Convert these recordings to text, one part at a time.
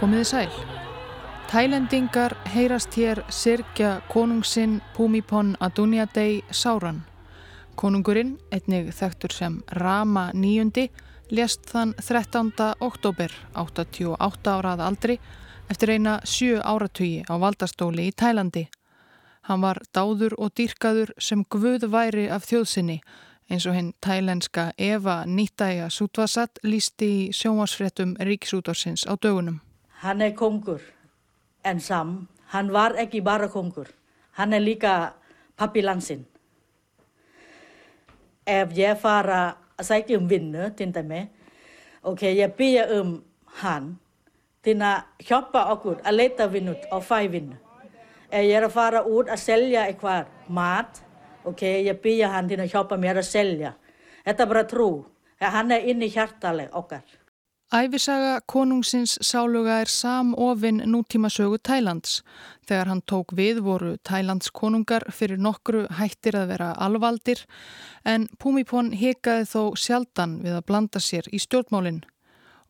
Komiði sæl. Tælendingar heyrast hér sirkja konungsinn Pumipon Adunjadei Sáran. Konungurinn, einnig þekktur sem Rama níundi, lést þann 13. oktober 88 árað aldri eftir eina sjö áratugi á valdastóli í Tælandi. Hann var dáður og dýrkaður sem guð væri af þjóðsynni eins og hinn tælenska Eva Nýttæja Sútvasat lísti í sjómasfréttum Ríkisútorsins á dögunum. Hann er kongur en sam, hann var ekki bara kongur, hann er líka pappi landsinn. Ef ég fara að sækja um vinnu, til dæmi, ok, ég byrja um hann til að hjálpa okkur að leita vinnu og fæ vinnu. Ef ég er að fara út að selja eitthvað mat, ok, ég byrja hann til að hjálpa mér að selja. Þetta er bara trú, hann er inn í hjartaleg okkar. Æfisaga konungsins sáluga er samofinn nútíma sögu Tælands. Þegar hann tók við voru Tælands konungar fyrir nokkru hættir að vera alvaldir en Pumipon hikaði þó sjaldan við að blanda sér í stjórnmálinn.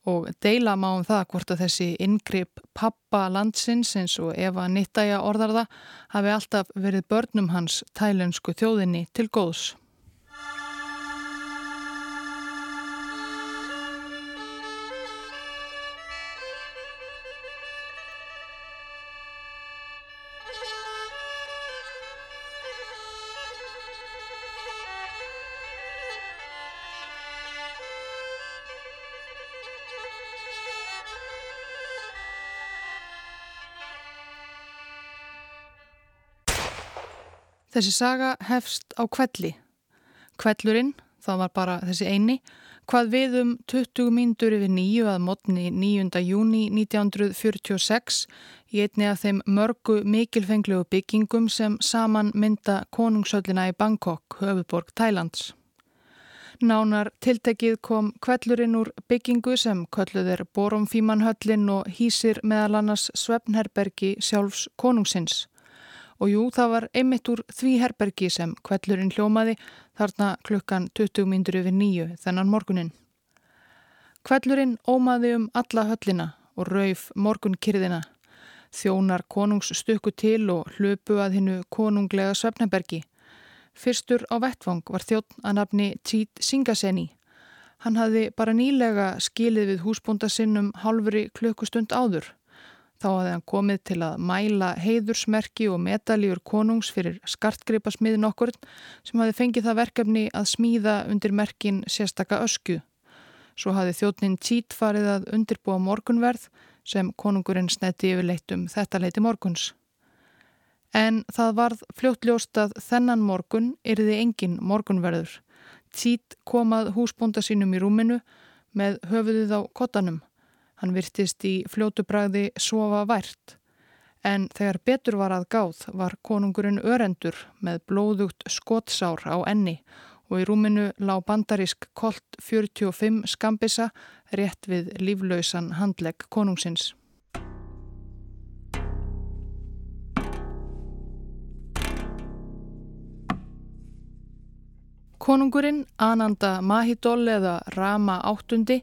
Og deila má um það hvort að þessi yngripp pappa landsins eins og Eva Nittæja orðarða hafi alltaf verið börnum hans tælensku þjóðinni til góðs. Þessi saga hefst á kvelli. Kvellurinn, það var bara þessi eini, hvað við um 20 mínútur yfir nýju að mótni 9. júni 1946 í einni af þeim mörgu mikilfenglegu byggingum sem saman mynda konungsöllina í Bangkok, höfuborg Þælands. Nánar tiltekið kom kvellurinn úr byggingu sem kölluð er Borumfímanhöllin og hýsir meðal annars Svefnherbergi sjálfs konungsins. Og jú, það var einmitt úr því herbergi sem kvellurinn hljómaði þarna klukkan 20 mindur yfir nýju þennan morgunin. Kvellurinn ómaði um alla höllina og rauf morgunkyrðina. Þjónar konungs stökku til og hlöpu að hinnu konunglega svefnebergi. Fyrstur á vettvang var þjótt að nafni Tít Singaseni. Hann hafði bara nýlega skilið við húsbúnda sinnum halvri klukkustund áður. Þá hafði hann komið til að mæla heiðursmerki og medaljur konungs fyrir skartgripasmiðin okkur sem hafði fengið það verkefni að smíða undir merkin sérstaka ösku. Svo hafði þjóttnin Tít farið að undirbúa morgunverð sem konungurinn snetti yfirleitt um þetta leiti morguns. En það varð fljóttljóst að þennan morgun erði engin morgunverður. Tít komað húsbúnda sínum í rúminu með höfuðið á kottanum. Hann virtist í fljótubræði sofa vært. En þegar betur var að gáð var konungurinn örendur með blóðugt skottsár á enni og í rúminu lág bandarísk kolt 45 skambisa rétt við líflausan handlegg konungsins. Konungurinn Ananda Mahidol eða Rama áttundi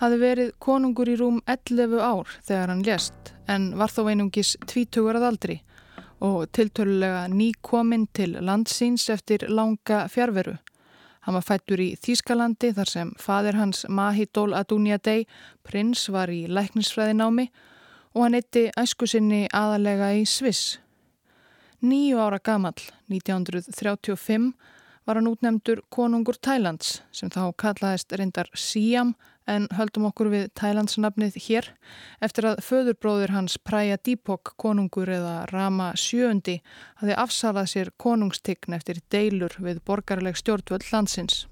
hafi verið konungur í rúm 11 ár þegar hann lést en var þó einungis tvítugur að aldri og tiltölulega nýkominn til landsins eftir langa fjárveru. Hann var fættur í Þýskalandi þar sem fadir hans Mahidol Adunjadei, prins, var í læknisfræðinámi og hann eitti æsku sinni aðalega í Sviss. Nýju ára gamal, 1935, var hann útnemdur konungur Tælands sem þá kallaðist reyndar Siam en höldum okkur við Tælandsnafnið hér eftir að föðurbróður hans Praja Dípok konungur eða Rama sjöundi hafi afsalað sér konungstign eftir deilur við borgarleg stjórnvöld landsins.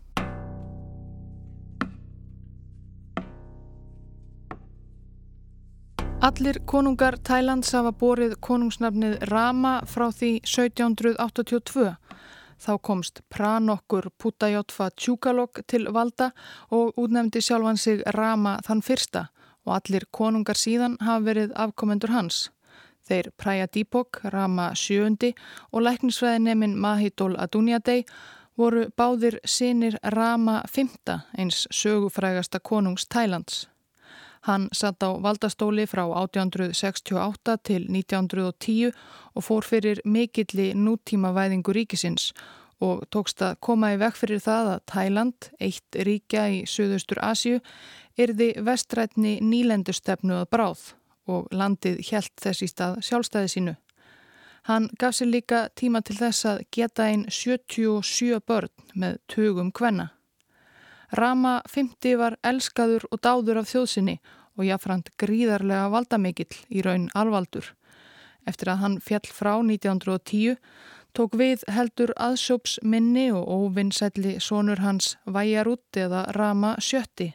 Allir konungar Tælands hafa borið konungsnafnið Rama frá því 1782 Þá komst Pranokkur Putajotfa Tjúkalokk til valda og útnefndi sjálfan sig Rama þann fyrsta og allir konungar síðan hafa verið afkomendur hans. Þeir Praja Dípok, Rama sjöundi og læknisfræðineminn Mahidol Adunjadei voru báðir sinir Rama fymta eins sögufrægasta konungs Tælands. Hann satt á valdastóli frá 1868 til 1910 og fór fyrir mikilli nútíma væðingu ríkisins og tókst að koma í vekk fyrir það að Tæland, eitt ríkja í Suðaustur Asju, yrði vestrætni nýlendustefnu að bráð og landið helt þess í stað sjálfstæði sínu. Hann gaf sér líka tíma til þess að geta einn 77 börn með tugum kvenna. Rama 50 var elskaður og dáður af þjóðsynni og jáfnframt gríðarlega valdamikill í raun alvaldur. Eftir að hann fjall frá 1910 tók við heldur aðsjóps minni og óvinnsætli sonur hans Væjarút eða Rama 70.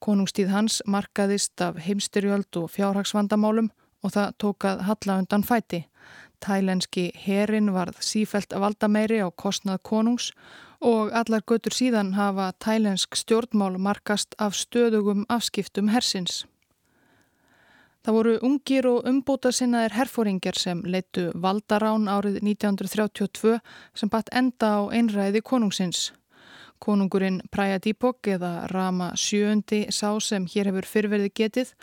Konungstíð hans markaðist af heimstyrjöld og fjárhagsvandamálum og það tók að halla undan fæti. Tælenski herin varð sífælt valdameiri á kostnað konungs og allar götur síðan hafa tælensk stjórnmál markast af stöðugum afskiptum hersins. Það voru ungir og umbúta sinnaðir herfóringjar sem leittu valdarán árið 1932 sem batt enda á einræði konungsins. Konungurinn Praja Dípok eða Rama VII sá sem hér hefur fyrverði getið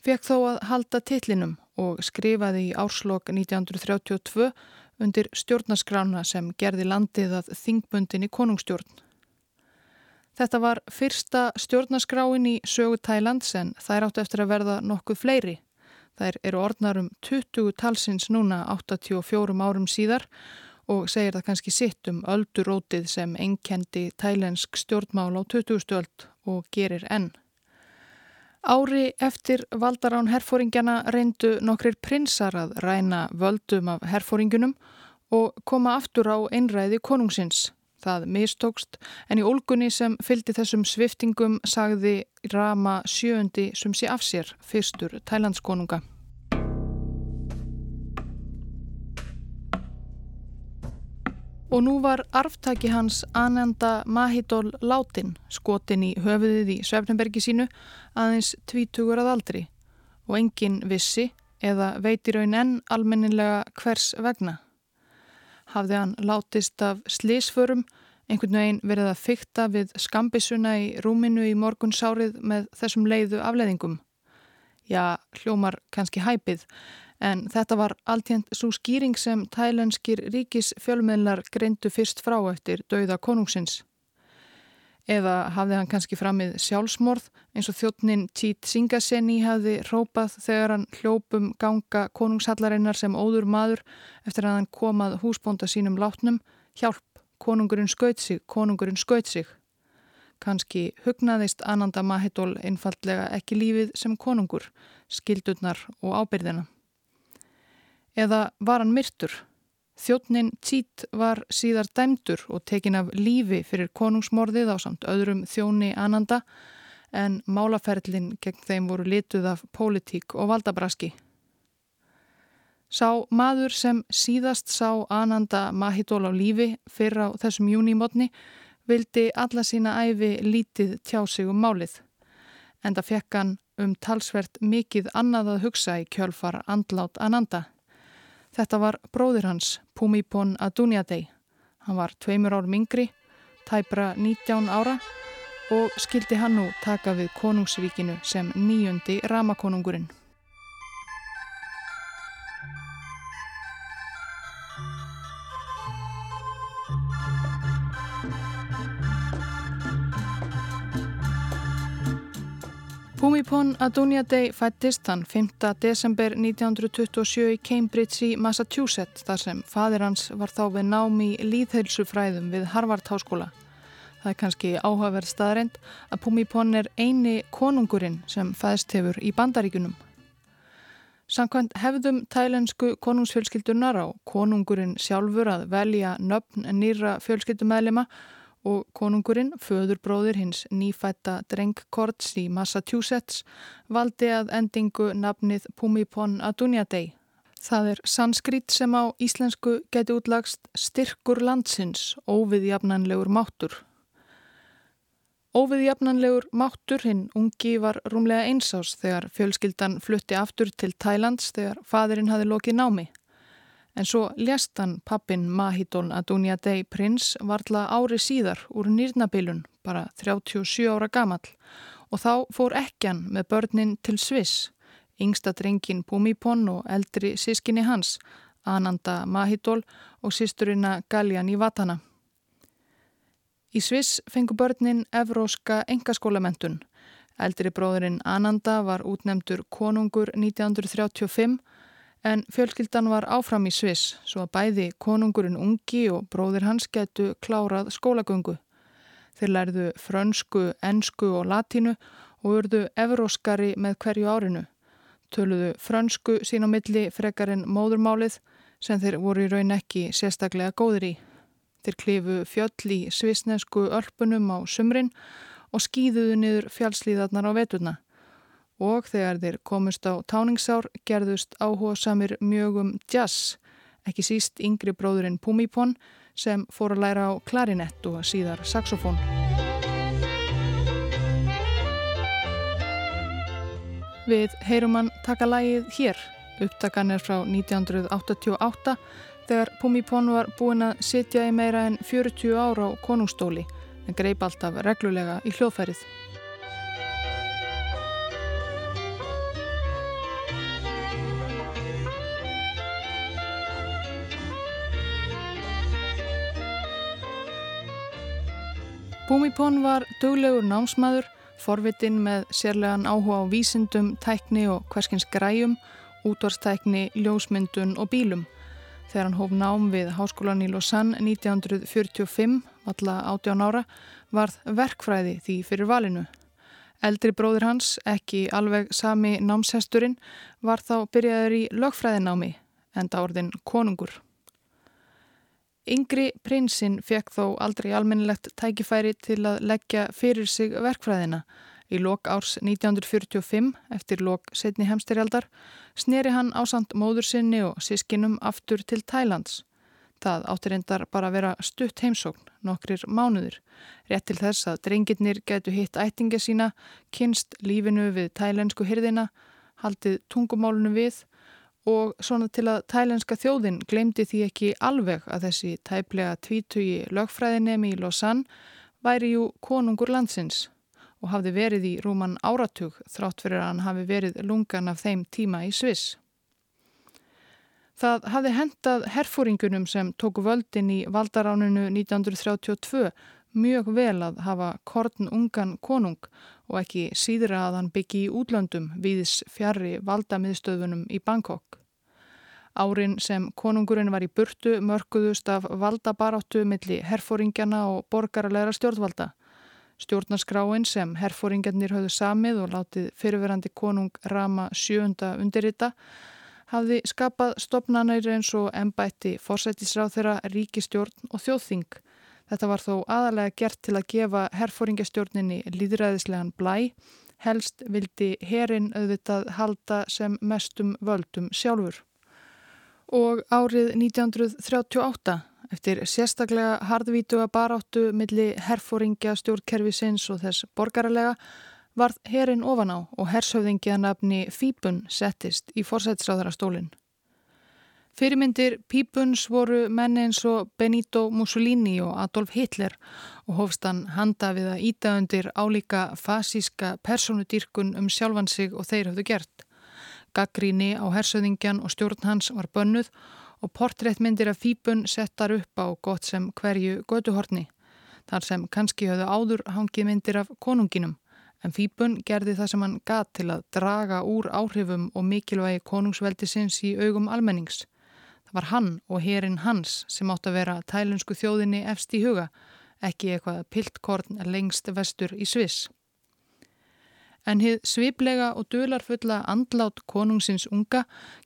fekk þó að halda tillinum og skrifaði í árslokk 1932 undir stjórnaskrána sem gerði landið að þingbundin í konungstjórn. Þetta var fyrsta stjórnaskráin í sögu Tælands en þær áttu eftir að verða nokkuð fleiri. Þær eru orðnarum 20 talsins núna 84 árum síðar og segir það kannski sitt um öldurótið sem enkendi tælensk stjórnmál á 20. öld og gerir enn. Ári eftir valdarán herfóringjana reyndu nokkrir prinsar að ræna völdum af herfóringunum og koma aftur á einræði konungsins. Það mistókst en í olgunni sem fyldi þessum sviftingum sagði Rama sjöundi sem sé af sér fyrstur tælandskonunga. Og nú var arftaki hans Ananda Mahidol látin, skotin í höfuðið í Svefnenbergi sínu, aðeins tvítugur að aldri og engin vissi eða veitir raun enn almennilega hvers vegna. Hafði hann látist af slísförum, einhvern veginn verið að fykta við skambisuna í rúminu í morgunsárið með þessum leiðu afleðingum. Já, hljómar kannski hæpið, En þetta var alltjent svo skýring sem tælenskir ríkis fjölmiðlar greindu fyrst frá eftir dauða konungsins. Eða hafði hann kannski framið sjálfsmorð eins og þjóttnin Tít Singaseni hafði rópað þegar hann hljópum ganga konungshallarinnar sem óður maður eftir að hann komað húsbónda sínum látnum. Hjálp, konungurinn skaut sig, konungurinn skaut sig. Kanski hugnaðist Ananda Mahidol einfallega ekki lífið sem konungur, skildurnar og ábyrðina. Eða var hann myrtur? Þjóttnin Tít var síðar dæmdur og tekin af lífi fyrir konungsmorðið á samt öðrum þjóni Ananda en málaferlin gegn þeim voru lituð af pólitík og valdabraski. Sá maður sem síðast sá Ananda Mahidól á lífi fyrir á þessum júnímotni vildi alla sína æfi lítið tjá sig um málið. Enda fekk hann um talsvert mikið annað að hugsa í kjölfar andlát Ananda. Þetta var bróðir hans, Pumipon Adunjadei. Hann var tveimur ár mingri, tæpra 19 ára og skildi hann nú taka við konungsríkinu sem nýjundi ramakonungurinn. Bhumipon Adunjadei fættist hann 5. desember 1927 í Cambridge í Massachusetts þar sem fadir hans var þá við námi í líðheilsufræðum við Harvard Háskóla. Það er kannski áhugaverð staðreind að Bhumipon er eini konungurinn sem fæðst hefur í bandaríkunum. Sankvæmt hefðum tælensku konungsfjölskyldunar á konungurinn sjálfur að velja nöfn nýra fjölskyldumæðlema og konungurinn, föðurbróðir hins nýfætta drengkorts í Massachusetts, valdi að endingu nafnið Pumipon Adunjadei. Það er sanskrit sem á íslensku geti útlagst styrkur landsins, óviðjafnanlegur máttur. Óviðjafnanlegur máttur hinn ungi var rúmlega einsás þegar fjölskyldan flutti aftur til Thailands þegar fadurinn hafi lokið námi. En svo lést hann pappin Mahidol Adunia Day prins varla ári síðar úr nýrnabilun, bara 37 ára gamall og þá fór ekkjan með börnin til Sviss, yngsta drengin Bumipon og eldri sískinni hans, Ananda Mahidol og sísturina Galjan í Vatana. Í Sviss fengu börnin evróska engaskólamentun. Eldri bróðurinn Ananda var útnemdur konungur 1935 en fjölskyldan var áfram í Sviss svo að bæði konungurinn ungi og bróðir hans getu klárað skólagöngu. Þeir lærðu frönsku, ensku og latínu og urðu evróskari með hverju árinu. Töluðu frönsku sín á milli frekarinn móðurmálið sem þeir voru í raun ekki sérstaklega góðir í. Þeir klifu fjöll í svisnesku ölpunum á sumrin og skýðuðu niður fjallslíðarnar á veturna og þegar þeir komust á táningsár gerðust áhuga samir mjög um jazz, ekki síst yngri bróðurinn Pumipon sem fór að læra á klarinett og síðar saxofón. Við heyrum hann taka lægið hér, upptakan er frá 1988 þegar Pumipon var búin að sitja í meira en 40 ára á konungstóli en greip alltaf reglulega í hljóðfærið. Búmipón var döglegur námsmaður, forvitinn með sérlegan áhuga á vísindum, tækni og hverskins græjum, útvarstækni, ljósmyndun og bílum. Þegar hann hóf nám við Háskólan í Lausanne 1945, valla 18 ára, varð verkfræði því fyrir valinu. Eldri bróður hans, ekki alveg sami námshesturinn, var þá byrjaður í lögfræðinámi, enda orðin konungur. Yngri prinsinn fekk þó aldrei almennilegt tækifæri til að leggja fyrir sig verkfræðina. Í lok árs 1945, eftir lok setni hemsterjaldar, sneri hann ásand móður sinni og sískinum aftur til Tælands. Það áttir endar bara að vera stutt heimsókn, nokkrir mánuður. Rétt til þess að drengirnir getu hitt ættinga sína, kynst lífinu við tælensku hyrðina, haldið tungumálunu við og svona til að tælenska þjóðin glemdi því ekki alveg að þessi tæplega tvítugi lögfræðinemi í Lausanne væri jú konungur landsins og hafði verið í rúman áratug þrátt fyrir að hann hafi verið lungan af þeim tíma í Sviss. Það hafði hendað herfóringunum sem tóku völdin í valdaránunu 1932 mjög vel að hafa korn ungan konung og ekki síðra að hann byggi í útlöndum viðs fjari valdamiðstöðunum í Bangkok. Árin sem konungurinn var í burtu mörguðust af valdabaráttu milli herfóringjana og borgarleira stjórnvalda. Stjórnarskráin sem herfóringjarnir höfðu samið og látið fyrirverandi konung Rama sjönda undirrita hafði skapað stopnarnir eins og embætti fórsættisráð þeirra ríkistjórn og þjóðþing Þetta var þó aðalega gert til að gefa herfóringastjórninni líðræðislegan blæ, helst vildi herin auðvitað halda sem mestum völdum sjálfur. Og árið 1938, eftir sérstaklega hardvítuga baráttu milli herfóringja stjórnkerfisins og þess borgaralega, varð herin ofan á og hershöfðingja nafni Fíbun settist í forsætsráðarastólinn. Fyrirmyndir Pípuns voru menni eins og Benito Mussolini og Adolf Hitler og hófst hann handa við að íta undir álíka fasíska personudýrkun um sjálfan sig og þeir hafðu gert. Gaggríni á hersöðingjan og stjórn hans var bönnuð og portréttmyndir af Pípun settar upp á gott sem hverju göduhorni. Þar sem kannski höfðu áður hangið myndir af konunginum. En Fíbun gerði það sem hann gat til að draga úr áhrifum og mikilvægi konungsveldisins í augum almennings. Það var hann og herin hans sem átt að vera tælunsku þjóðinni efst í huga, ekki eitthvað piltkorn lengst vestur í Sviss. En hið sviplega og dularfulla andlát konungsins unga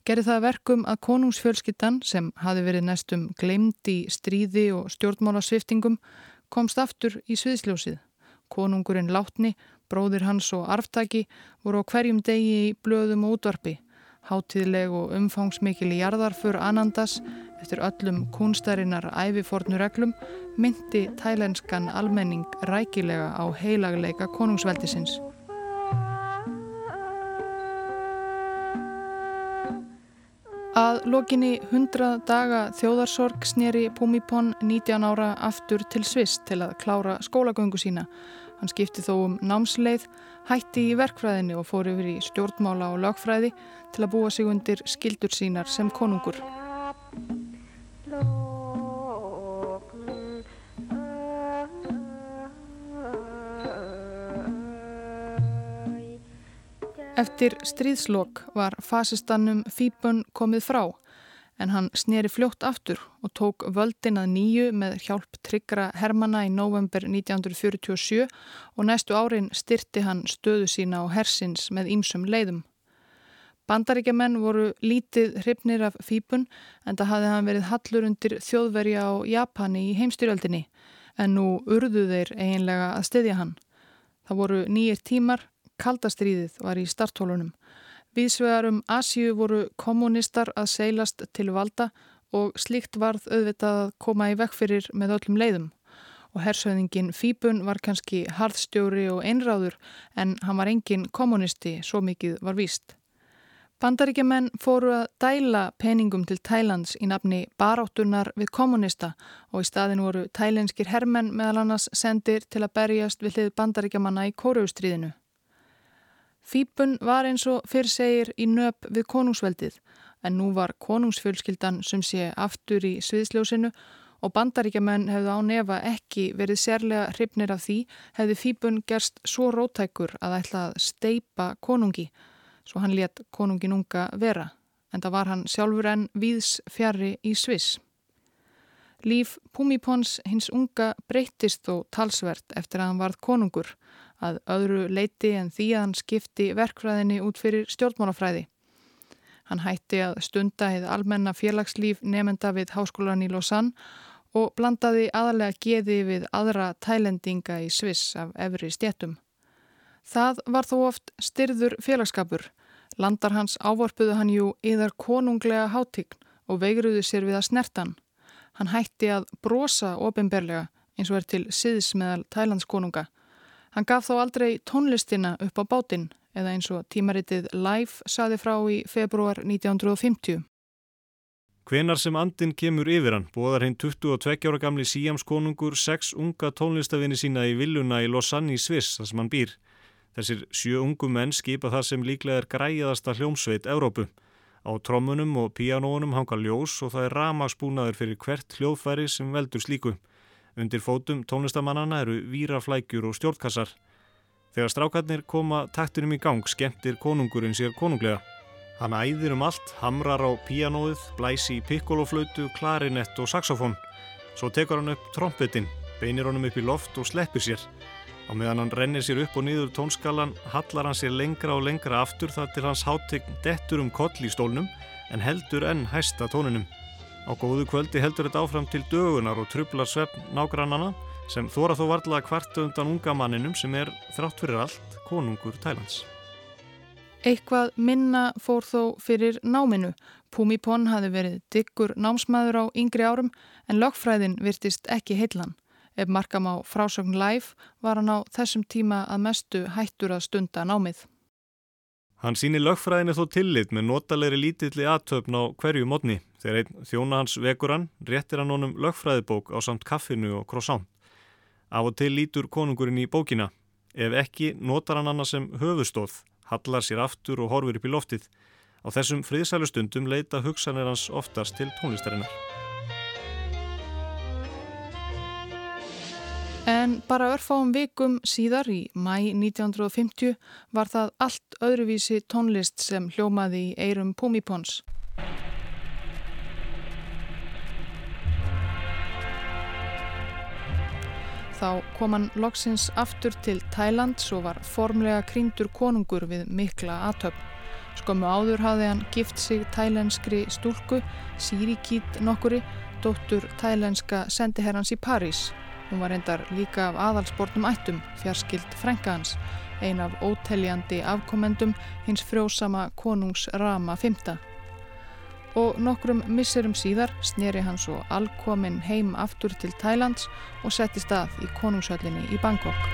gerði það verkum að konungsfjölskyttan sem hafi verið næstum glemd í stríði og stjórnmálasviftingum komst aftur í sviðsljósið. Konungurinn látni, bróðir hans og arftaki voru á hverjum degi í blöðum og útvarpi Háttíðleg og umfangsmikil í jarðarfur Anandas eftir öllum kunstarinnar ævifornureglum myndi tælenskan almenning rækilega á heilagleika konungsveldisins. Að lokinni 100 daga þjóðarsorg sneri Pumipon 19 ára aftur til Sviss til að klára skólagöngu sína Hann skipti þó um námsleið, hætti í verkfræðinni og fór yfir í stjórnmála og lögfræði til að búa sig undir skildur sínar sem konungur. Eftir stríðslokk var fasistannum Fíbun komið frá en hann sneri fljótt aftur og tók völdin að nýju með hjálp tryggra Hermanna í november 1947 og næstu árin styrti hann stöðu sína á hersins með ýmsum leiðum. Bandaríkjaman voru lítið hrifnir af Fíbun en það hafði hann verið hallur undir þjóðverja á Japani í heimstyrjöldinni en nú urðu þeir eiginlega að styðja hann. Það voru nýjir tímar, kaldastríðið var í starthólunum Vísvegar um Asju voru kommunistar að seilast til valda og slíkt varð auðvitað að koma í vekk fyrir með öllum leiðum. Og hersauðingin Fíbun var kannski harðstjóri og einráður en hann var engin kommunisti, svo mikið var víst. Bandaríkjaman fóru að dæla peningum til Tælands í nafni baráttunar við kommunista og í staðin voru tælenskir hermenn meðal annars sendir til að berjast við hlið bandaríkjamanna í kóruustríðinu. Fíbun var eins og fyrr segir í nöp við konungsveldið en nú var konungsfjölskyldan sem sé aftur í sviðsljósinu og bandaríkjaman hefðu á nefa ekki verið sérlega hrifnir af því hefði Fíbun gerst svo rótækur að ætla að steipa konungi svo hann let konungin unga vera en það var hann sjálfur enn víðs fjari í Sviss. Líf Púmipons hins unga breyttist þó talsvert eftir að hann varð konungur að öðru leiti en því að hann skipti verkfræðinni út fyrir stjórnmálafræði. Hann hætti að stunda heið almenna félagslíf nefenda við Háskólan í Lausanne og blandaði aðalega geði við aðra tælendinga í Sviss af efri stjéttum. Það var þó oft styrður félagskapur. Landar hans ávorpuðu hann jú yðar konunglega hátign og veigruðu sér við að snertan. Hann hætti að brosa ofinberlega eins og er til siðs meðal tælandskonunga Hann gaf þó aldrei tónlistina upp á bátinn eða eins og tímaritið Live saði frá í februar 1950. Hvenar sem andin kemur yfir hann bóðar hinn 22 ára gamli síjamskonungur sex unga tónlistafinni sína í villuna í Lausanne í Sviss þar sem hann býr. Þessir sjö ungu menn skipa það sem líklega er græðasta hljómsveit Európu. Á trommunum og píanónum hanga ljós og það er ramagsbúnaður fyrir hvert hljóðfæri sem veldur slíku. Undir fótum tónlistamannana eru výraflækjur og stjórnkassar. Þegar strákarnir koma taktunum í gang skemmtir konungurinn sér konunglega. Hann æðir um allt, hamrar á píanóið, blæsi í pikkoloflautu, klarinett og saxofón. Svo tekur hann upp trompetin, beinir honum upp í loft og sleppir sér. Á meðan hann rennir sér upp og niður tónskalan, hallar hann sér lengra og lengra aftur þar til hans háttegn dettur um koll í stólnum en heldur enn hæsta tónunum. Á góðu kvöldi heldur þetta áfram til dögunar og trublar svefn nágrannana sem þóra þó varðlega kvartu undan unga manninum sem er þrátt fyrir allt konungur Tælands. Eitthvað minna fór þó fyrir náminu. Pumi Pon hafi verið diggur námsmaður á yngri árum en lögfræðin virtist ekki heillan. Ef markam á frásögn live var hann á þessum tíma að mestu hættur að stunda námið. Hann síni lögfræðinu þó tillit með notalegri lítilli aðtöfn á hverju mótni. Þegar einn þjóna hans vekur hann, réttir hann honum lögfræðibók á samt kaffinu og krossán. Af og til lítur konungurinn í bókina. Ef ekki, notar hann annars sem höfustóð, hallar sér aftur og horfur upp í loftið. Á þessum friðsælu stundum leita hugsanir hans oftast til tónlistarinnar. En bara örfáum vikum síðar í mæ 1950 var það allt öðruvísi tónlist sem hljómaði í eirum Pumipons. Þá kom hann loksins aftur til Thailand svo var formlega krýndur konungur við mikla aðtöfn. Skömmu áður hafði hann gift sig thailenskri stúlku, Sirikit nokkuri, dóttur thailenska sendiherrans í París. Hún var reyndar líka af aðalsportum ættum, fjarskilt frænkaðans, ein af óteljandi afkomendum hins frjósama konungs Rama V. Og nokkrum misserum síðar sneri hann svo alkomin heim aftur til Thailands og setti stað í konungshöllinni í Bangkok.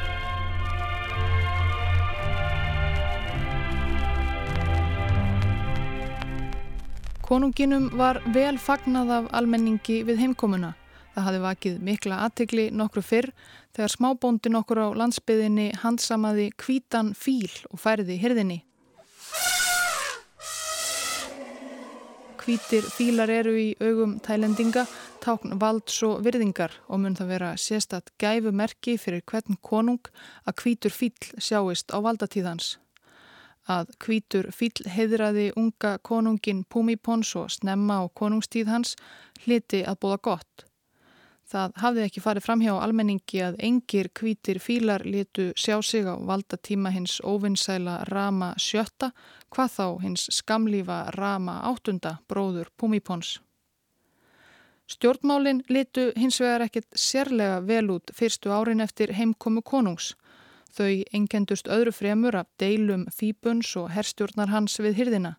Konunginum var vel fagnað af almenningi við heimkomuna Það hafi vakið mikla aðtegli nokkru fyrr þegar smábóndin okkur á landsbyðinni handsamaði kvítan fíl og færði hirðinni. Kvítir fílar eru í augum tælendinga, tákn valds og virðingar og mun það vera sérstatt gæfumerki fyrir hvern konung að kvítur fíl sjáist á valdatíðans að kvítur fíl heiðraði unga konungin Púmipons og snemma á konungstíð hans hliti að búða gott. Það hafði ekki farið fram hjá almenningi að engir kvítir fílar litu sjá sig á valda tíma hins óvinnsæla Rama sjötta, hvað þá hins skamlífa Rama áttunda bróður Púmipons. Stjórnmálinn litu hins vegar ekkert sérlega vel út fyrstu árin eftir heimkomu konungs. Þau engendust öðru fremur af deilum Fíbuns og herstjórnar hans við hyrðina.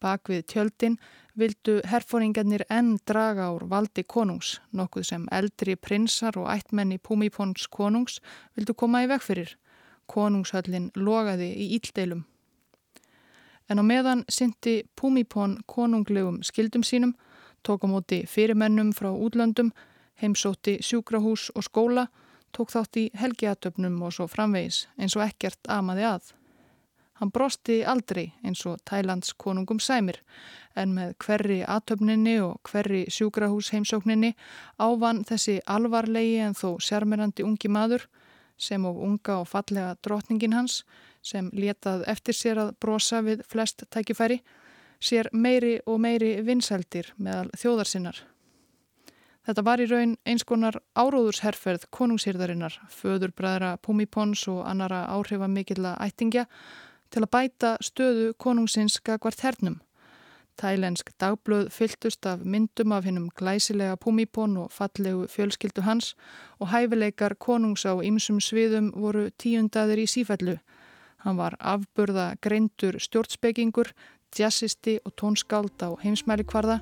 Bak við tjöldin vildu herfóringarnir enn draga úr valdi konungs, nokkuð sem eldri prinsar og ættmenni Púmipons konungs vildu koma í vegfyrir. Konungshöllin logaði í íldeilum. En á meðan syndi Púmipon konunglegum skildum sínum, tók á móti fyrirmennum frá útlöndum, heimsótti sjúkrahús og skóla tók þátt í helgiatöfnum og svo framvegis eins og ekkert amaði að. Hann brosti aldrei eins og Tælands konungum sæmir en með hverri atöfninni og hverri sjúkrahús heimsókninni ávann þessi alvarlegi en þó sérmerandi ungi maður sem og unga og fallega drotningin hans sem letað eftir sér að brosa við flest tækifæri sér meiri og meiri vinsældir meðal þjóðarsinnar. Þetta var í raun eins konar áróðursherferð konungshýrðarinnar, föðurbræðra Pumipons og annara áhrifa mikilla ættingja til að bæta stöðu konungsins gagvart hernum. Tælensk dagblöð fyltust af myndum af hennum glæsilega Pumipon og fallegu fjölskyldu hans og hæfileikar konungs á ymsum sviðum voru tíundaðir í sífællu. Hann var afburða greindur stjórnspekingur, jazzisti og tónskáld á heimsmæli kvarða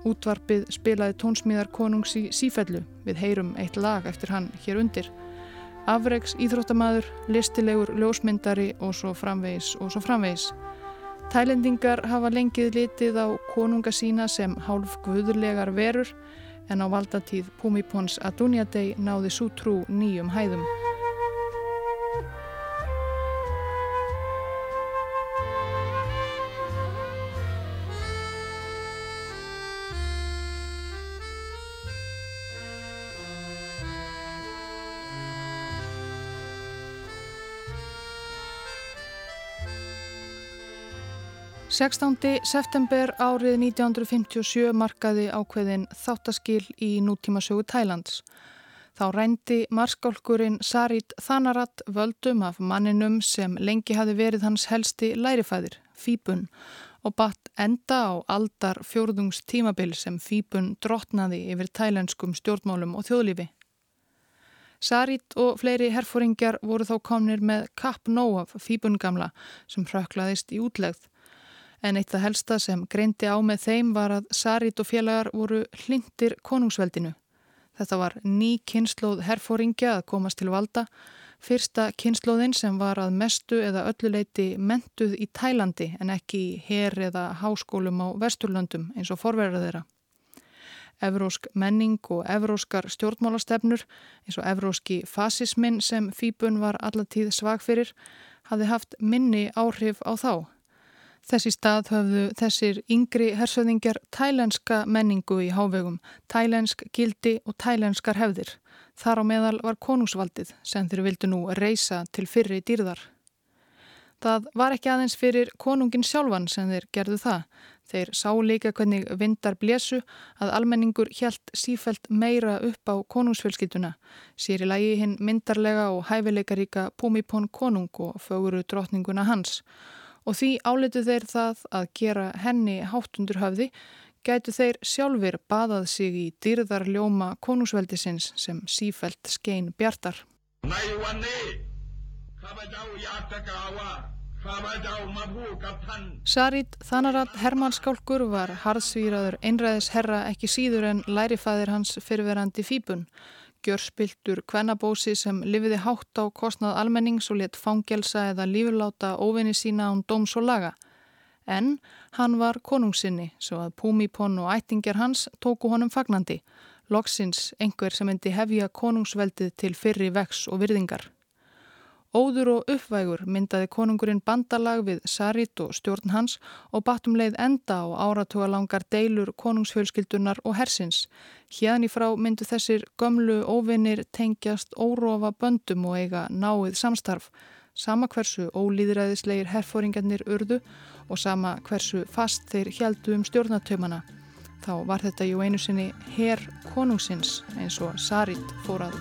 Útvarpið spilaði tónsmíðar konungs í sífellu við heyrum eitt lag eftir hann hér undir. Afreiks íþróttamaður, listilegur ljósmyndari og svo framvegis og svo framvegis. Tælendingar hafa lengið litið á konunga sína sem hálf guðurlegar verur en á valdatíð Pumipons Adunjadei náði svo trú nýjum hæðum. 16. september árið 1957 markaði ákveðin þáttaskil í nútímasögu Tælands. Þá rændi marskálkurinn Sarit Thanarat völdum af manninum sem lengi hafi verið hans helsti lærifæðir, Fíbun, og batt enda á aldar fjórðungs tímabil sem Fíbun drotnaði yfir tælenskum stjórnmálum og þjóðlífi. Sarit og fleiri herfóringjar voru þá komnir með kapp nóg af Fíbun gamla sem hröklaðist í útlegð en eitt það helsta sem greindi á með þeim var að Sarit og félagar voru hlindir konungsveldinu. Þetta var ný kynnslóð herfóringja að komast til valda, fyrsta kynnslóðin sem var að mestu eða ölluleiti mentuð í Tælandi en ekki í her eða háskólum á Vesturlöndum eins og forverðar þeirra. Evrósk menning og evróskar stjórnmálastefnur eins og evróski fasismin sem Fíbun var allatíð svag fyrir hafði haft minni áhrif á þá. Þessi stað höfðu þessir yngri hersöðingjar tælenska menningu í hávegum, tælensk gildi og tælenskar hefðir. Þar á meðal var konungsvaldið sem þeir vildu nú reysa til fyrri dýrðar. Það var ekki aðeins fyrir konungin sjálfan sem þeir gerðu það. Þeir sá líka hvernig vindar blésu að almenningur helt sífælt meira upp á konungsfjölskylduna. Sér í lagi hinn myndarlega og hæfileikaríka Púmipón konung og föguru drotninguna hans og því álitu þeir það að gera henni háttundur höfði gætu þeir sjálfur baðað sig í dyrðar ljóma konungsveldisins sem sífælt skein bjartar. Sarit Þanarat Hermannskálkur var harðsvíraður einræðis herra ekki síður en lærifæðir hans fyrirverandi fýbun gjörspiltur kvennabósi sem lifiði hátt á kostnað almennings og let fangelsa eða lífurláta óvinni sína án dóms og laga. En hann var konungsinni svo að Púmipon og ættingjar hans tóku honum fagnandi, Loksins einhver sem endi hefja konungsveldið til fyrri vex og virðingar. Óður og uppvægur myndaði konungurinn bandalag við Sarit og stjórn hans og batum leið enda á áratuga langar deilur konungsfjölskyldunar og hersins. Hérni frá myndu þessir gömlu óvinnir tengjast órófa böndum og eiga náið samstarf. Sama hversu ólýðræðislegir herfóringarnir urðu og sama hversu fast þeir heldu um stjórnatöymana. Þá var þetta ju einu sinni herr konungsins eins og Sarit fór að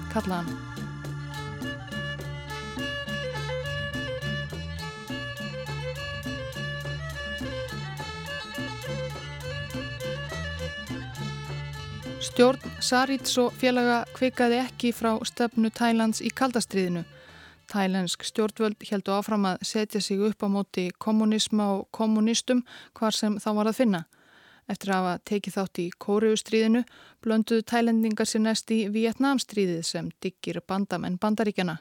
Stjórn Sarits og félaga kvikaði ekki frá stefnu Tælands í kaldastriðinu. Tælensk stjórnvöld heldu áfram að setja sig upp á móti kommunisma og kommunistum hvar sem þá var að finna. Eftir að hafa tekið þátt í Kóriustriðinu blönduðu tælendingar sér næst í Vietnamstriðið sem diggir bandamenn bandaríkjana.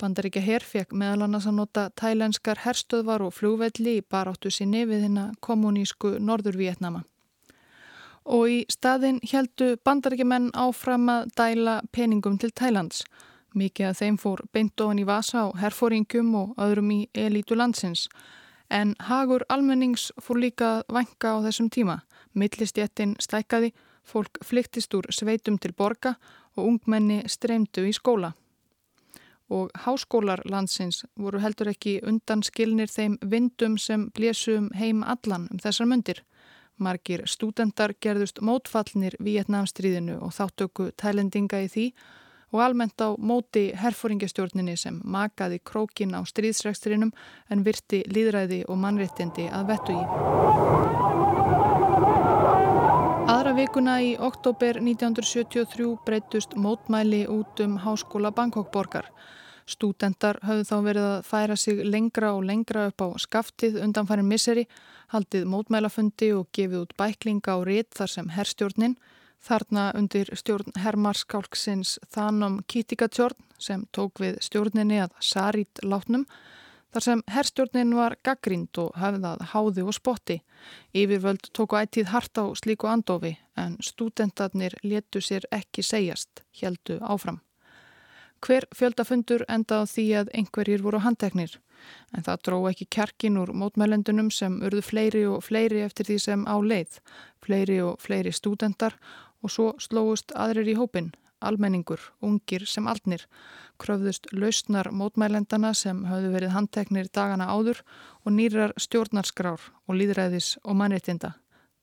Bandaríkja herr fekk meðal annars að nota tælenskar herstöðvar og flúvelli í baráttu sinni við hérna kommunísku Norður Vietnama og í staðin heldu bandarækjumenn áfram að dæla peningum til Tælands. Mikið af þeim fór beint ofan í vasa á herfóringum og öðrum í elítu landsins. En hagur almennings fór líka vanga á þessum tíma. Millistjettin stækkaði, fólk flyktist úr sveitum til borga og ungmenni streymdu í skóla. Og háskólar landsins voru heldur ekki undan skilnir þeim vindum sem blésum um heim allan um þessar myndir. Margir stúdendar gerðust mótfallnir Vietnamstríðinu og þáttöku tælendinga í því og almennt á móti herfóringastjórninni sem makaði krókin á stríðsrekstrinum en virti líðræði og mannréttindi að vettu í. Aðra vikuna í oktober 1973 breytust mótmæli út um háskóla Bangkok-borgar. Stúdendar höfðu þá verið að færa sig lengra og lengra upp á skaftið undanfærin misseri, haldið mótmælafundi og gefið út bæklinga og rétt þar sem herrstjórnin, þarna undir stjórn herrmarskálksins Thanom Kittikatjórn sem tók við stjórninni að Sarít látnum, þar sem herrstjórnin var gaggrind og höfðað háði og spotti. Yfirvöld tóku ættið hart á slíku andofi en stúdendarnir letu sér ekki segjast, heldu áfram. Hver fjöldafundur enda á því að einhverjir voru handteknir. En það dró ekki kjarkin úr mótmælendunum sem urðu fleiri og fleiri eftir því sem á leið, fleiri og fleiri stúdendar og svo slóust aðrir í hópin, almenningur, ungir sem aldnir, kröfðust lausnar mótmælendana sem hafðu verið handteknir dagana áður og nýrar stjórnarskrár og líðræðis og mannreitinda,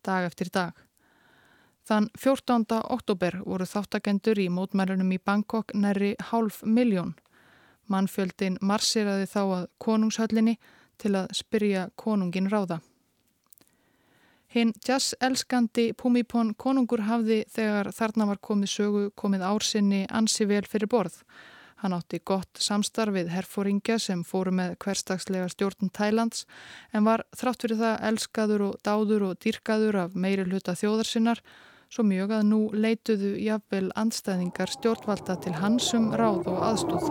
dag eftir dag. Þann 14. oktober voru þáttakendur í mótmælunum í Bangkok næri hálf miljón. Mannfjöldin marsiraði þá að konungshöllinni til að spyrja konungin ráða. Hinn jazz-elskandi Pumipon konungur hafði þegar þarna var komið sögu komið ársinni ansi vel fyrir borð. Hann átti gott samstarfið herfóringja sem fóru með hverstagslega stjórn Tælands en var þrátt fyrir það elskaður og dáður og dýrkaður af meiri hluta þjóðarsinnar svo mjög að nú leituðu jafnvel andstæðingar stjórnvalda til hansum ráð og aðstóð.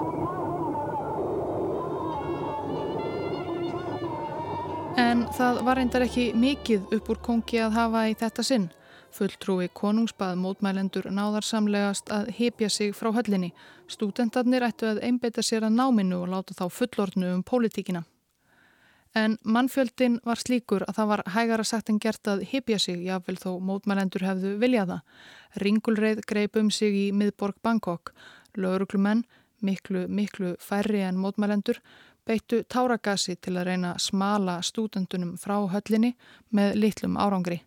En það var reyndar ekki mikið upp úr kongi að hafa í þetta sinn. Fulltrúi konungsbað mótmælendur náðarsamlegast að hepja sig frá höllinni. Stúdentarnir ættu að einbeita sér að náminu og láta þá fullornu um pólitíkina. En mannfjöldin var slíkur að það var hægara sagt en gert að hypja sig, jáfnvel þó mótmælendur hefðu viljaða. Ringulreið greip um sig í miðborg Bangkok. Lauruglumenn, miklu, miklu færri en mótmælendur, beittu táragasi til að reyna smala stúdendunum frá höllinni með litlum árangri.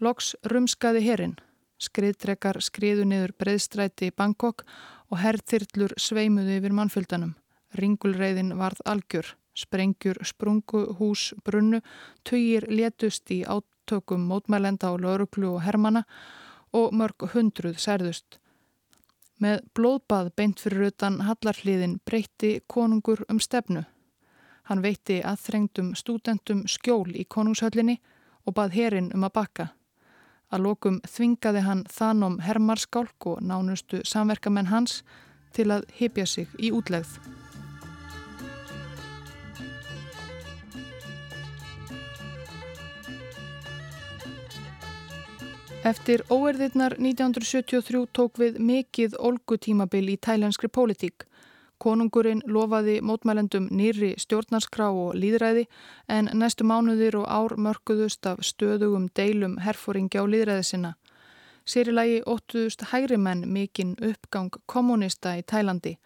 Loks rumskaði herin. Skriðdrekar skriðu niður breyðstræti í Bangkok og herrþyrlur sveimuði yfir mannfjöldanum. Ringulreiðin varð algjör. Sprengjur, sprungu, hús, brunnu, tugir létust í átökum mótmælenda á lauruglu og hermana og mörg hundruð særðust. Með blóðbað beint fyrir utan hallarhliðin breytti konungur um stefnu. Hann veitti aðþrengdum stúdentum skjól í konungshöllinni og bað herin um að bakka. Að lokum þvingaði hann þann om hermarskálk og nánustu samverkamenn hans til að hypja sig í útlegð. Eftir óerðirnar 1973 tók við mikið olgutímabil í tælenskri pólitík. Konungurinn lofaði mótmælendum nýri stjórnarskrá og líðræði en næstu mánuðir og ár mörguðust af stöðugum deilum herfóringja á líðræði sinna. Sérilagi óttuðust hægri menn mikinn uppgang kommunista í Tælandi.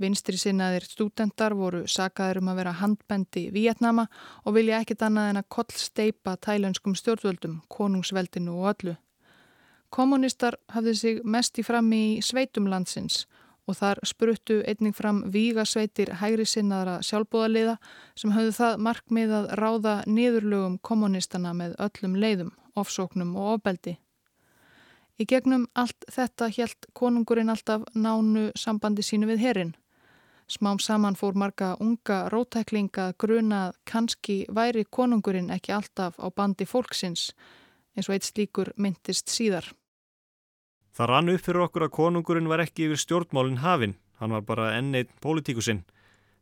Vinstri sinnaðir stúdendar voru sakaður um að vera handbendi Vietnama og vilja ekkit annað en að kollsteipa tælenskum stjórnvöldum, konungsveldinu og öllu. Kommunistar hafði sig mest í frammi í sveitum landsins og þar spruttu einning fram vígasveitir hægri sinnaðra sjálfbúðaliða sem hafði það markmið að ráða niðurlögum kommunistana með öllum leiðum, ofsóknum og ofbeldi. Í gegnum allt þetta helt konungurinn alltaf nánu sambandi sínu við herin. Smám saman fór marga unga rótæklinga grunað kannski væri konungurinn ekki alltaf á bandi fólksins eins og eitt slíkur myndist síðar. Það rann upp fyrir okkur að konungurinn var ekki yfir stjórnmálinn hafinn, hann var bara enn eitt pólitíkusinn.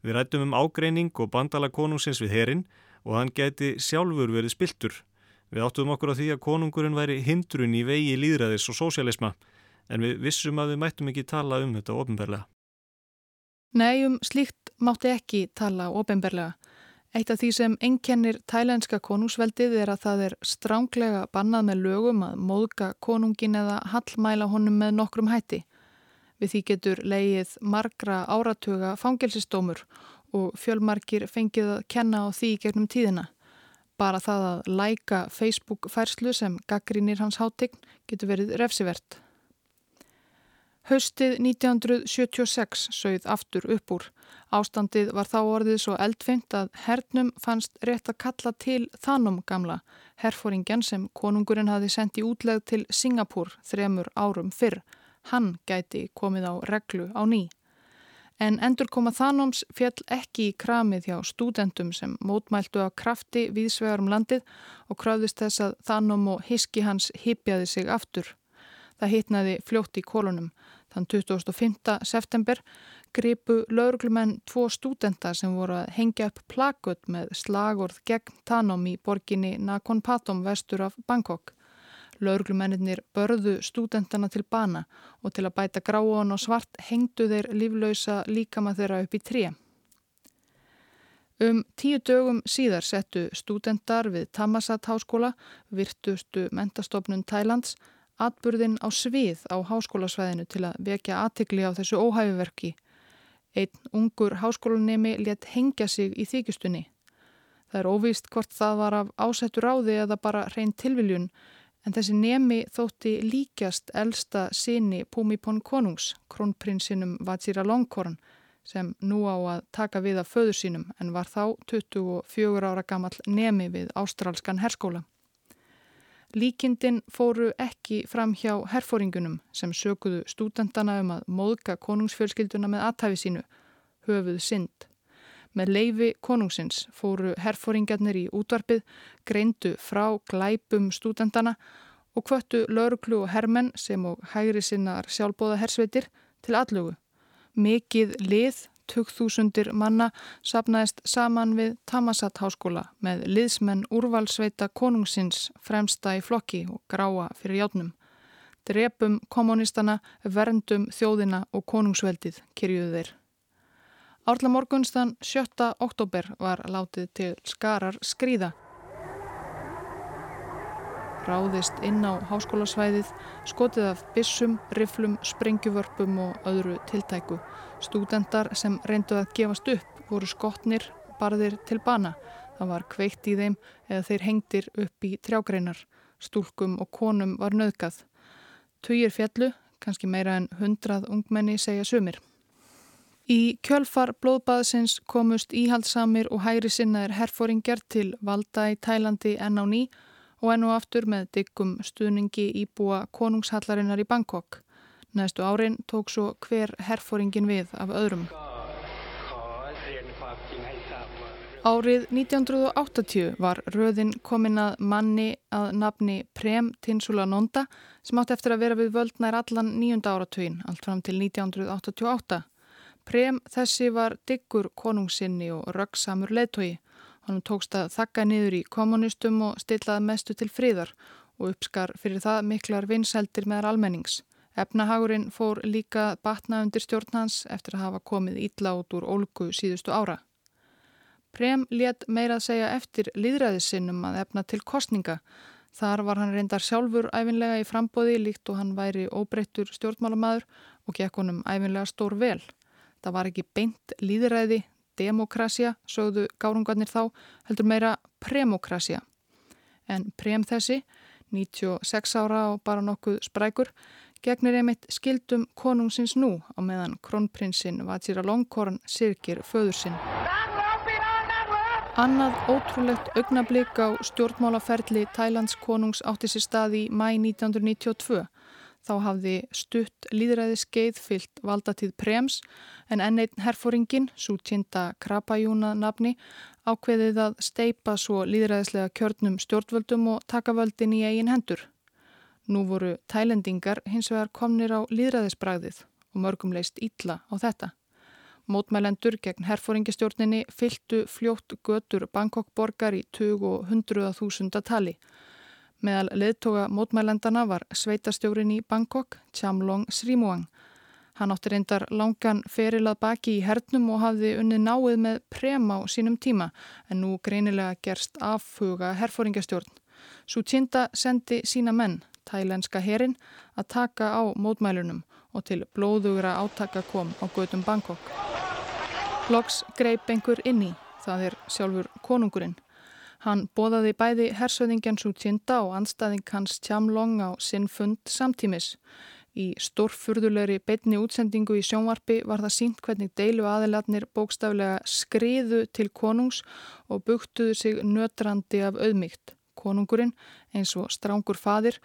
Við rættum um ágreining og bandala konungsins við herin og hann geti sjálfur verið spiltur. Við áttum okkur á því að konungurinn væri hindrun í vegi líðræðis og sósialisma en við vissum að við mættum ekki tala um þetta ofinberlega. Nei, um slíkt mátti ekki tala ofinberlega. Eitt af því sem ennkennir tælenska konungsveldið er að það er stránglega bannað með lögum að móðga konungin eða hallmæla honum með nokkrum hætti. Við því getur leið margra áratuga fangelsistómur og fjölmarkir fengið að kenna á því gegnum tíðina. Bara það að læka Facebook færslu sem gaggrínir hans hátegn getur verið refsivert. Haustið 1976 sögð aftur upp úr. Ástandið var þá orðið svo eldfengt að hernum fannst rétt að kalla til þanum gamla, herfóringen sem konungurinn hafi sendt í útlegð til Singapúr þremur árum fyrr. Hann gæti komið á reglu á ný. En endur koma þanums fjall ekki í kramið hjá stúdendum sem mótmæltu á krafti viðsvegarum landið og kröðist þess að þanum og hiski hans hipjaði sig aftur. Það hitnaði fljótt í kolunum. Þann 25. september gripu lauruglumenn tvo stúdenta sem voru að hengja upp plakut með slagorð gegn Tanom í borginni Nakon Patom vestur af Bangkok. Lauruglumennir börðu stúdentana til bana og til að bæta gráon og svart hengdu þeir líflausa líkama þeirra upp í tré. Um tíu dögum síðar settu stúdentar við Tamasat háskóla, virtustu mentastofnun Tælands, atburðin á svið á háskólasvæðinu til að vekja aðtikli á þessu óhæfiverki. Einn ungur háskólanemi let hengja sig í þykjustunni. Það er óvíst hvort það var af ásættu ráði eða bara hrein tilviljun en þessi nemi þótti líkjast elsta síni Púmipon konungs, krónprinsinum Vajira Longkorn sem nú á að taka við af föður sínum en var þá 24 ára gammal nemi við ástrálskan herskóla. Líkindin fóru ekki fram hjá herfóringunum sem sökuðu stúdendana um að móðka konungsfjölskylduna með aðtæfi sínu, höfuð synd. Með leifi konungsins fóru herfóringarnir í útvarpið, greindu frá glæpum stúdendana og kvöttu lauruglu og hermenn sem og hægri sinnar sjálfbóða hersveitir til allögu. Mikið lið 20.000 manna sapnaðist saman við Tamasat háskóla með liðsmenn úrvalsveita konungsins fremsta í flokki og gráa fyrir játnum. Drepum kommunistana, verndum þjóðina og konungsveldið kyrjuðu þeir. Árla morgunstan 7. oktober var látið til skarar skrýða ráðist inn á háskólasvæðið, skotið af bissum, riflum, sprengjuvörpum og öðru tiltæku. Stúdendar sem reyndu að gefast upp voru skotnir, barðir til bana. Það var kveikt í þeim eða þeir hengtir upp í trjágreinar. Stúlkum og konum var nöðgað. Tugir fjallu, kannski meira en hundrað ungmenni segja sumir. Í kjölfar blóðbaðsins komust íhaldsamir og hægri sinnaðir herfóringar til valda í Tælandi enn á ný og enn og aftur með diggum stuðningi íbúa konungshallarinnar í Bangkok. Næstu árin tók svo hver herfóringin við af öðrum. Árið 1980 var röðin komin að manni að nafni Prem Tinsula Nonda sem átti eftir að vera við völdnær allan nýjunda áratugin, allt fram til 1988. Prem þessi var diggur konungsinni og röggsamur leðtogi. Hann tókst að þakka niður í kommunistum og stillaði mestu til fríðar og uppskar fyrir það miklar vinseldir meðar almennings. Efnahagurinn fór líka batna undir stjórnhans eftir að hafa komið ítla út úr ólgu síðustu ára. Prem let meira að segja eftir líðræðisinnum að efna til kostninga. Þar var hann reyndar sjálfur æfinlega í frambóði líkt og hann væri óbreyttur stjórnmálamadur og gekk honum æfinlega stór vel. Það var ekki beint líðræði, demokrasja, sögðu gárungarnir þá, heldur meira premokrasja. En prem þessi, 96 ára og bara nokkuð sprækur, gegnir einmitt skildum konungsins nú á meðan kronprinsinn Vatsira Longkorn sirkir föður sinn. Annað ótrúlegt augnablík á stjórnmálaferli Tælands konungs átti sér stað í mæ 1992. Þá hafði stutt líðræði skeið fyllt valdatíð prems en enn einn herfóringin, svo tjinda Krapajúna nafni, ákveðið að steipa svo líðræðislega kjörnum stjórnvöldum og taka völdin í eigin hendur. Nú voru tælendingar hins vegar komnir á líðræðisbragðið og mörgum leist ítla á þetta. Mótmælendur gegn herfóringistjórninni fyltu fljótt götur Bangkok borgar í 20 og 100.000 tali. Meðal leðtoga mótmælendana var sveitastjórin í Bangkok, Chamlong Srimuang. Hann átti reyndar langan ferilað baki í hernum og hafði unnið náið með prem á sínum tíma en nú greinilega gerst afhuga herfóringastjórn. Sú tjinda sendi sína menn, tælenska herin, að taka á mótmælunum og til blóðugra átaka kom á gödum Bangkok. Loks greip einhver inn í, það er sjálfur konungurinn. Hann bóðaði bæði hersöðingjan svo tjinda og anstaðing hans tjamlong á sinn fund samtímis. Í stórfurðulegri beitni útsendingu í sjónvarpi var það sínt hvernig deilu aðilatnir bókstaflega skriðu til konungs og buktuðu sig nötrandi af auðmygt. Konungurinn, eins og strángur fadir,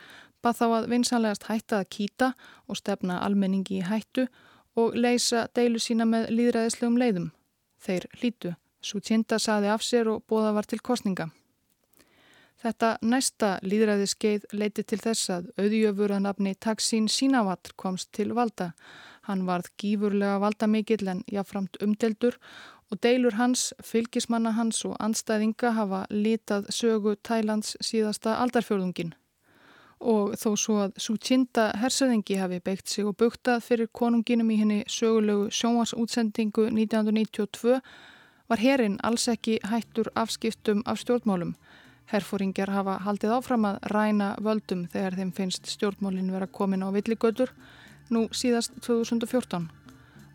bað þá að vinsanlegast hætta að kýta og stefna almenningi í hættu og leysa deilu sína með líðræðislegum leiðum. Þeir hlítu. Svo tjinda saði af sér og bóða var til kostninga. Þetta næsta líðræðiskeið leiti til þess að auðjöfurðanabni Taksin Sinavat komst til valda. Hann varð gífurlega valdamikill en jáframt umdeldur og deilur hans, fylgismanna hans og anstæðinga hafa litað sögu Tælands síðasta aldarfjörðungin og þó svo að Sútjinda hersöðingi hafi beitt sig og buktað fyrir konunginum í henni sögulegu sjónvarsútsendingu 1992 var herin alls ekki hættur afskiptum af stjórnmálum. Herfóringjar hafa haldið áfram að ræna völdum þegar þeim finnst stjórnmálin vera komin á villigötur nú síðast 2014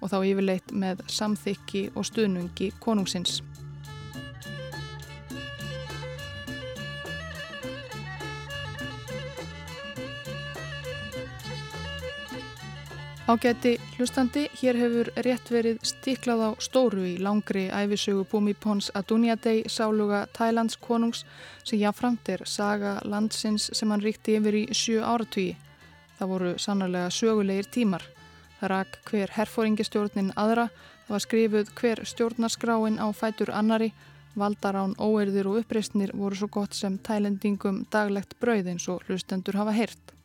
og þá yfirleitt með samþykki og stuðnungi konungsins. Ágæti hlustandi, hér hefur rétt verið stiklað á stóru í langri æfisögu Búmipons Adunjadei sáluga Thailands konungs sem jáframt er saga landsins sem hann ríkti yfir í sjö áratvíi. Það voru sannarlega sögulegir tímar. Það rak hver herfóringistjórnin aðra, það var skrifuð hver stjórnarskráin á fætur annari, valdarán, óerðir og uppreistnir voru svo gott sem tælendingum daglegt brauð eins og hlustendur hafa heyrt.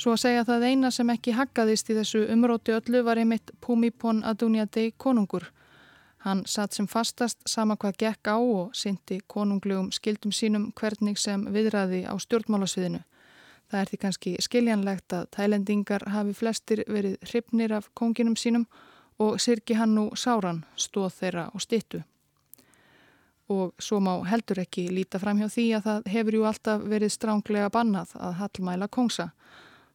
Svo að segja það eina sem ekki haggaðist í þessu umróti öllu var einmitt Pumipon Adunjadei konungur. Hann satt sem fastast sama hvað gekk á og syndi konunglegum skildum sínum hvernig sem viðræði á stjórnmálasviðinu. Það er því kannski skiljanlegt að tælendingar hafi flestir verið hrifnir af konginum sínum og sirki hann nú sáran, stóð þeirra og stittu. Og svo má heldur ekki líta fram hjá því að það hefur jú alltaf verið stránglega bannað að hallmæla kongsa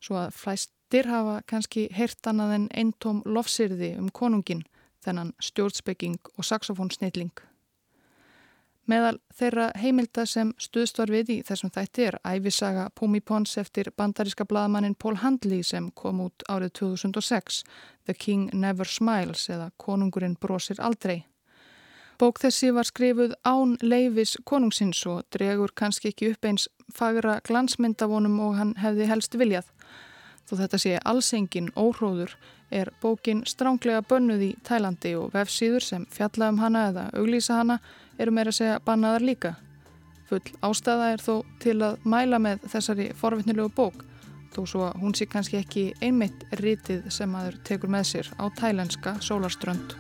svo að flæstir hafa kannski heyrt annað en eintóm lofsirði um konungin, þennan stjórnspekking og saxofónsnilling. Meðal þeirra heimilda sem stuðst var við í þessum þætti er æfisaga Pumi Pons eftir bandaríska bladamannin Paul Handley sem kom út árið 2006, The King Never Smiles eða Konungurinn brosir aldrei. Bók þessi var skrifuð án leifis konungsins og dregur kannski ekki upp eins fagra glansmyndavonum og hann hefði helst viljað. Þó þetta sé allsengin óhróður er bókin stránglega bönnuð í Tælandi og vefsíður sem fjalla um hana eða auglýsa hana eru meira að segja bannaðar líka. Full ástæða er þó til að mæla með þessari forvittnilegu bók þó svo að hún sé kannski ekki einmitt rítið sem aður tekur með sér á tælenska sólarströnd.